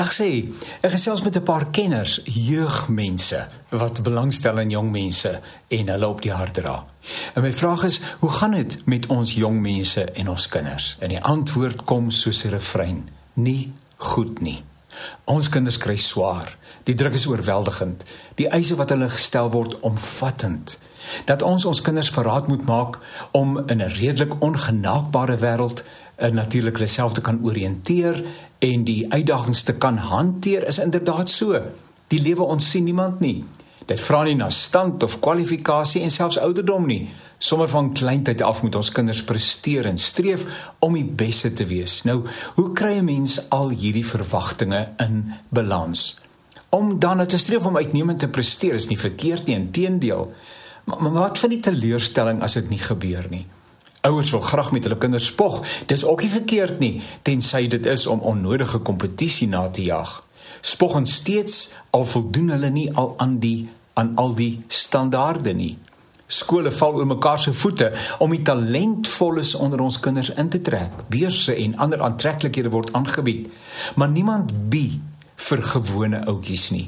Dag sê, ek gesels met 'n paar kenners, jeugmense wat belangstel in jong mense en hulle op die hart dra. En my vraag is, hoe gaan dit met ons jong mense en ons kinders? En die antwoord kom soos 'n refrein: nie goed nie. Ons kinders kry swaar. Die druk is oorweldigend. Die eise wat hulle gestel word omvattend. Dat ons ons kinders paraat moet maak om in 'n redelik ongenaakbare wêreld uh, natuurlik hulle self te kan oriënteer en die uitdagings te kan hanteer is inderdaad so. Die lewe ons sien niemand nie. Dit vra nie na stand of kwalifikasie en selfs ouderdom nie. Sommige van kleintyd af moet ons kinders presteer en streef om die beste te wees. Nou, hoe kry 'n mens al hierdie verwagtinge in balans? Om dan te streef om uitnemend te presteer is nie verkeerd nie, inteendeel. Maar, maar wat van die teleurstelling as dit nie gebeur nie? Ouers wil graag met hulle kinders spog. Dis ook nie verkeerd nie, tensy dit is om onnodige kompetisie na te jag. Spog ons steeds al voldoen hulle nie al aan die aan al die standaarde nie. Skole val oor mekaar se voete om die talentvolles onder ons kinders in te trek. Beurse en ander aantreklikhede word aangebied, maar niemand bied vir gewone ouetjies nie.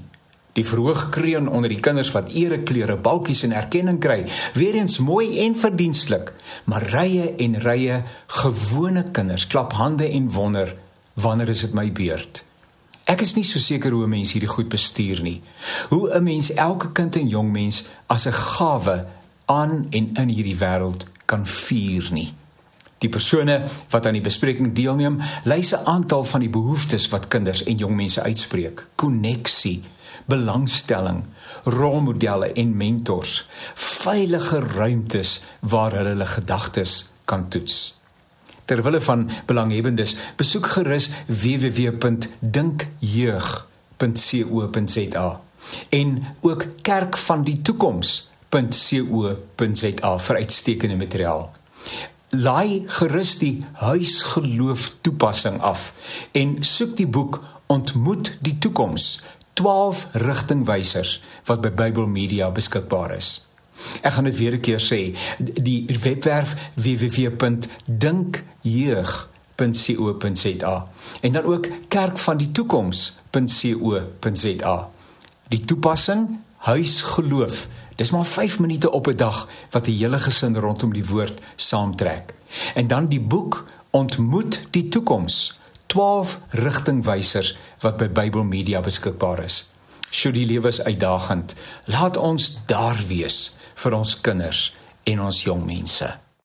Die verhoog kreun onder die kinders wat ereklere, balkies en erkenning kry, weer eens mooi en verdienstelik, maar rye en rye gewone kinders klap hande en wonder wanneer is dit my beurt? Ek is nie so seker hoe 'n mens hierdie goed bestuur nie. Hoe 'n mens elke kind en jong mens as 'n gawe aan en in hierdie wêreld kan vier nie. Die persone wat aan die bespreking deelneem, lys 'n aantal van die behoeftes wat kinders en jong mense uitspreek: koneksie, belangstelling, rolmodelle en mentors, veilige ruimtes waar hulle hulle gedagtes kan toets. Terwille van belanghebbendes, besoek gerus www.dinkjeug.co.za en ook kerkvandietoekoms.co.za vir uitstekende materiaal. Laai gerus die huisgeloof toepassing af en soek die boek Ontmoet die toekoms 12 rigtingwysers wat by Bybel Media beskikbaar is. Ek gaan dit weer 'n keer sê, die webwerf www.dinkjeug.co.za en dan ook kerkvandietoekoms.co.za. Die toepassing huisgeloof. Dis maar 5 minute op 'n dag wat 'n hele gesin rondom die woord saamtrek. En dan die boek Ontmoet die toekoms 12 rigtingwysers wat by Bybel Media beskikbaar is. Sjoe die lewe is uitdagend. Laat ons daar wees vir ons kinders en ons jong mense.